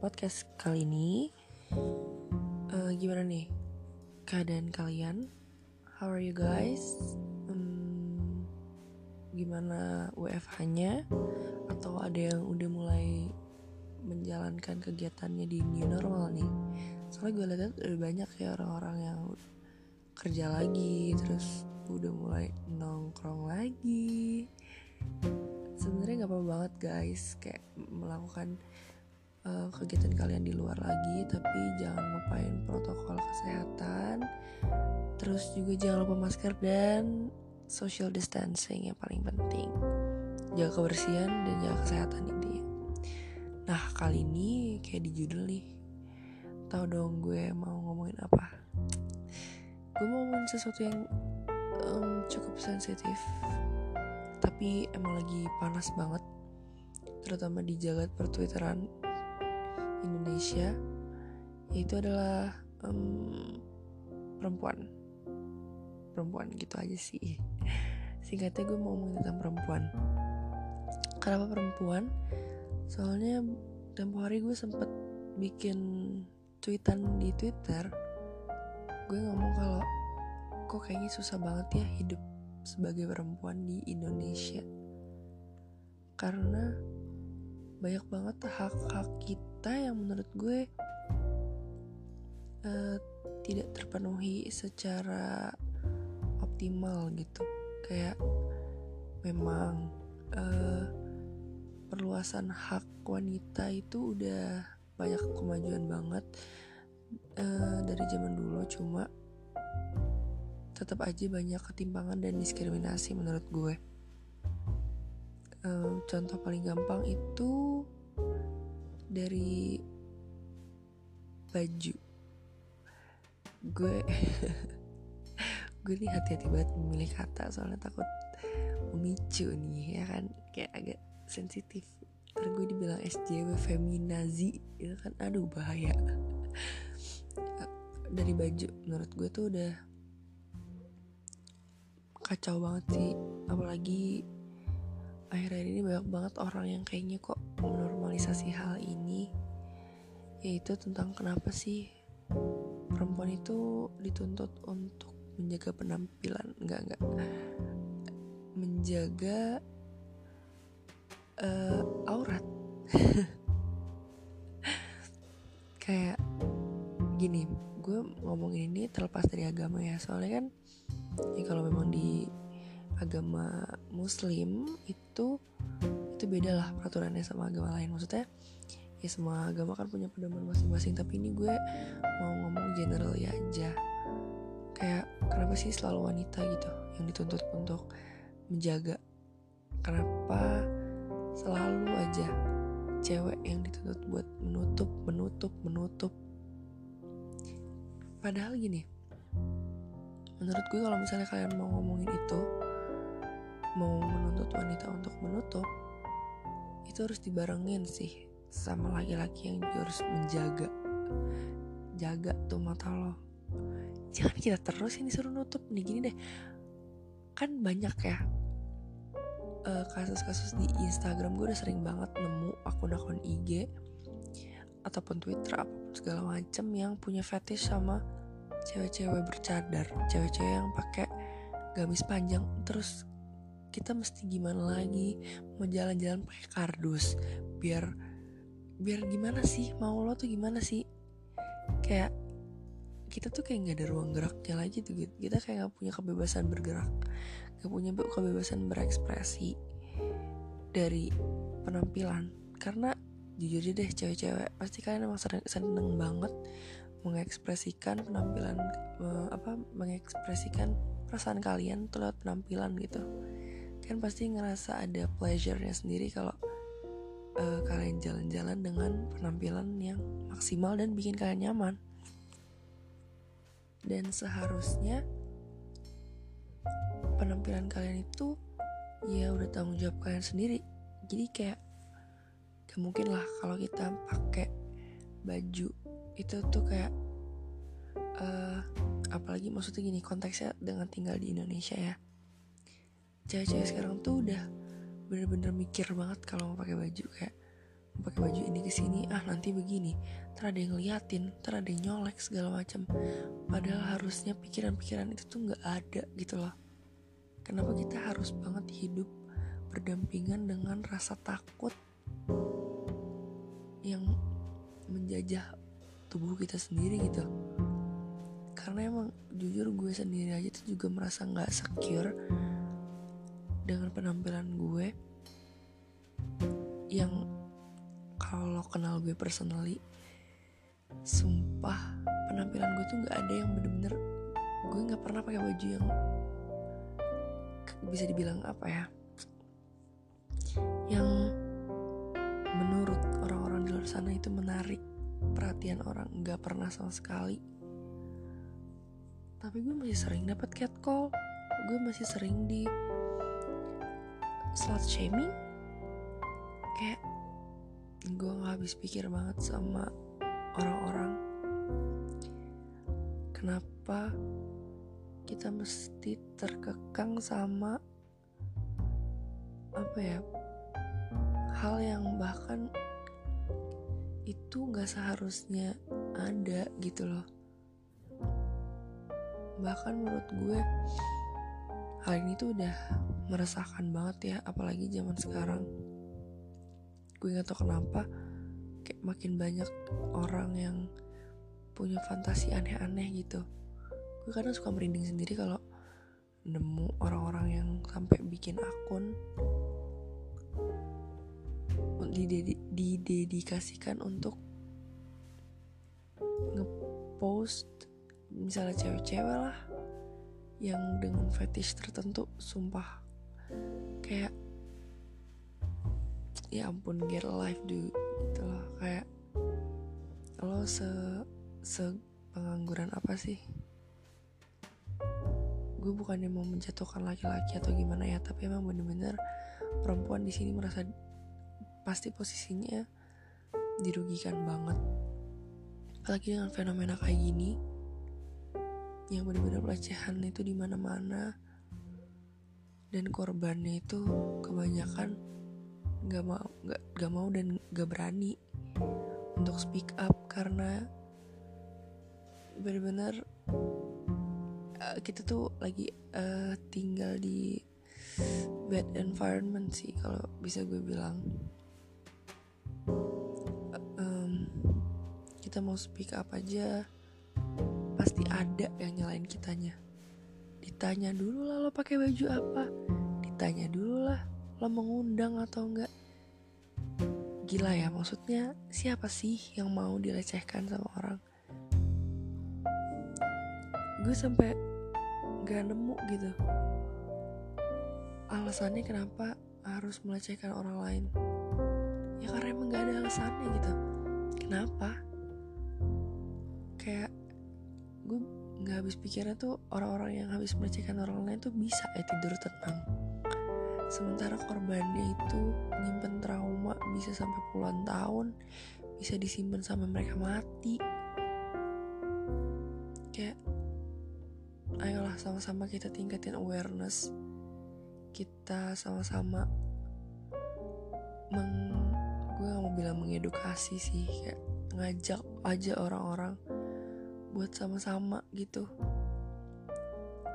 podcast kali ini uh, Gimana nih keadaan kalian? How are you guys? Um, gimana WFH-nya? Atau ada yang udah mulai menjalankan kegiatannya di new normal nih? Soalnya gue lihat udah banyak ya orang-orang yang kerja lagi Terus udah mulai nongkrong lagi sebenarnya nggak apa-apa banget guys kayak melakukan uh, kegiatan kalian di luar lagi tapi jangan lupain protokol kesehatan. Terus juga jangan lupa masker dan social distancing yang paling penting. Jaga kebersihan dan jaga kesehatan intinya. Nah kali ini kayak di judul nih. Tahu dong gue mau ngomongin apa? Gue mau ngomongin sesuatu yang um, cukup sensitif tapi emang lagi panas banget terutama di jagat pertwitteran Indonesia yaitu adalah um, perempuan. Perempuan gitu aja sih. Singkatnya gue mau ngomongin tentang perempuan. Kenapa perempuan? Soalnya tempo hari gue sempet bikin tweetan di twitter. Gue ngomong kalau kok kayaknya susah banget ya hidup sebagai perempuan di Indonesia. Karena banyak banget hak-hak kita yang menurut gue uh, tidak terpenuhi secara optimal gitu. Kayak memang uh, perluasan hak wanita itu udah banyak kemajuan banget uh, dari zaman dulu. Cuma tetap aja banyak ketimpangan dan diskriminasi menurut gue. Um, contoh paling gampang itu dari baju. Gue gue nih hati-hati banget memilih kata soalnya takut memicu nih ya kan? Kayak agak sensitif. Terus gue dibilang SJW feminazi itu kan? Aduh bahaya. Dari baju menurut gue tuh udah kacau banget sih. Apalagi akhir-akhir ini banyak banget orang yang kayaknya kok menormalisasi hal ini yaitu tentang kenapa sih perempuan itu dituntut untuk menjaga penampilan. Enggak enggak menjaga uh, aurat. Kayak gini gue ngomongin ini terlepas dari agama ya. Soalnya kan ya kalau memang di agama muslim itu itu beda lah peraturannya sama agama lain. Maksudnya ya semua agama kan punya pedoman masing-masing tapi ini gue mau ngomong general ya aja. Kayak kenapa sih selalu wanita gitu yang dituntut untuk menjaga? Kenapa selalu aja cewek yang dituntut buat menutup menutup menutup? Padahal gini menurut gue kalau misalnya kalian mau ngomongin itu mau menuntut wanita untuk menutup itu harus dibarengin sih sama laki-laki yang juga harus menjaga. Jaga tuh mata lo. Jangan kita terus ini suruh nutup. Nih gini deh. Kan banyak ya uh, kasus-kasus di Instagram. Gue udah sering banget nemu akun-akun IG ataupun Twitter apa pun segala macem yang punya fetish sama cewek-cewek bercadar. Cewek-cewek yang pakai gamis panjang. Terus kita mesti gimana lagi? Mau jalan-jalan pakai kardus biar biar gimana sih? Mau lo tuh gimana sih? Kayak kita tuh kayak nggak ada ruang geraknya lagi tuh gitu. Kita kayak nggak punya kebebasan bergerak nggak punya kebebasan berekspresi dari penampilan. Karena jujur aja deh cewek-cewek pasti kalian emang seneng banget mengekspresikan penampilan uh, apa mengekspresikan perasaan kalian tuh lewat penampilan gitu kan pasti ngerasa ada pleasure-nya sendiri kalau uh, kalian jalan-jalan dengan penampilan yang maksimal dan bikin kalian nyaman. Dan seharusnya penampilan kalian itu ya udah tanggung jawab kalian sendiri. Jadi kayak gak mungkin lah kalau kita pakai baju itu tuh kayak uh, apalagi maksudnya gini konteksnya dengan tinggal di Indonesia ya cewek-cewek sekarang tuh udah bener-bener mikir banget kalau mau pakai baju kayak pakai baju ini ke sini ah nanti begini. Ntar ada yang ngeliatin ntar ada yang nyolek segala macam padahal harusnya pikiran-pikiran itu tuh nggak ada gitu loh. Kenapa kita harus banget hidup berdampingan dengan rasa takut yang menjajah tubuh kita sendiri gitu? Karena emang jujur gue sendiri aja tuh juga merasa nggak secure dengan penampilan gue yang kalau kenal gue personally sumpah penampilan gue tuh nggak ada yang bener-bener gue nggak pernah pakai baju yang bisa dibilang apa ya yang menurut orang-orang di luar sana itu menarik perhatian orang nggak pernah sama sekali. Tapi gue masih sering dapat catcall gue masih sering di slut shaming? Kayak gue nggak habis pikir banget sama orang-orang. Kenapa kita mesti terkekang sama apa ya hal yang bahkan itu nggak seharusnya ada gitu loh. Bahkan menurut gue hal ini tuh udah meresahkan banget ya apalagi zaman sekarang. Gue nggak tau kenapa kayak makin banyak orang yang punya fantasi aneh-aneh gitu. Gue kadang suka merinding sendiri kalau nemu orang-orang yang sampai bikin akun didedikasikan untuk ngepost misalnya cewek-cewek lah yang dengan fetish tertentu sumpah. Kayak ya ampun get life dude gitu loh kayak lo se se pengangguran apa sih? Gue bukannya mau menjatuhkan laki-laki atau gimana ya tapi emang bener-bener perempuan di sini merasa pasti posisinya dirugikan banget. Apalagi dengan fenomena kayak gini yang benar-benar pelecehan itu di mana-mana. Dan korbannya itu kebanyakan nggak mau nggak nggak mau dan nggak berani untuk speak up karena benar-benar uh, kita tuh lagi uh, tinggal di bad environment sih kalau bisa gue bilang. Uh, um, kita mau speak up aja pasti ada yang nyalain kitanya. Ditanya dulu lah lo pakai baju apa? Ditanya dulu lah lo mengundang atau enggak? Gila ya maksudnya siapa sih yang mau dilecehkan sama orang? Gue sampai gak nemu gitu. Alasannya kenapa harus melecehkan orang lain? Ya karena emang gak ada alasannya gitu. Kenapa? Kayak gue nggak habis pikirnya tuh orang-orang yang habis melecehkan orang lain tuh bisa ya tidur tenang. Sementara korbannya itu nyimpen trauma bisa sampai puluhan tahun bisa disimpan sampai mereka mati. Kayak ayolah sama-sama kita tingkatin awareness. Kita sama-sama meng gue gak mau bilang mengedukasi sih kayak ngajak aja orang-orang buat sama-sama gitu.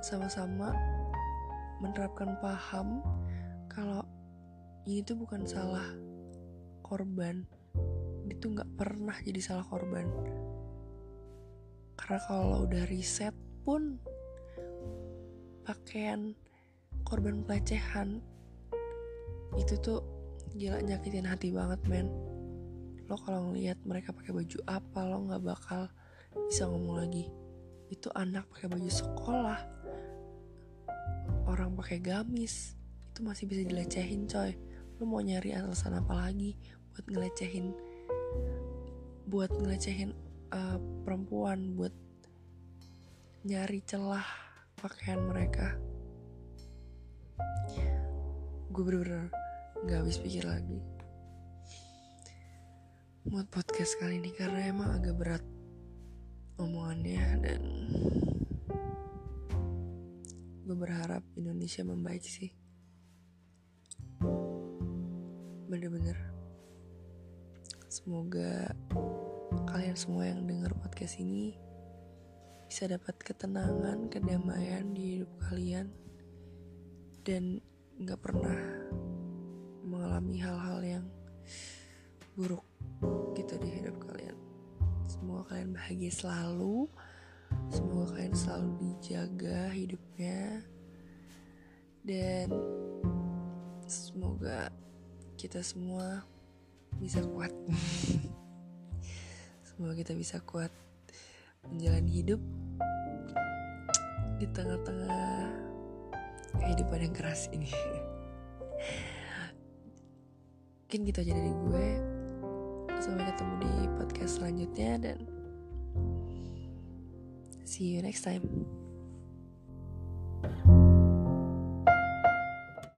Sama-sama menerapkan paham kalau ini tuh bukan salah korban. Itu nggak pernah jadi salah korban. Karena kalau udah riset pun pakaian korban pelecehan itu tuh gila nyakitin hati banget men. Lo kalau ngelihat mereka pakai baju apa lo nggak bakal bisa ngomong lagi itu anak pakai baju sekolah orang pakai gamis. Itu masih bisa dilecehin coy. Lu mau nyari alasan apa lagi buat ngelecehin buat ngelecehin uh, perempuan buat nyari celah pakaian mereka? Gue bener-bener gak habis pikir lagi. Buat podcast kali ini karena emang agak berat omongannya dan gue berharap Indonesia membaik sih bener-bener semoga kalian semua yang dengar podcast ini bisa dapat ketenangan, kedamaian di hidup kalian dan nggak pernah mengalami hal-hal yang buruk gitu di hidup kalian. Semoga kalian bahagia selalu. Semoga kalian selalu dijaga hidupnya dan semoga kita semua bisa kuat. semoga kita bisa kuat menjalani hidup di tengah-tengah kehidupan yang keras ini. Mungkin gitu aja dari gue. Sampai ketemu di podcast selanjutnya dan see you next time.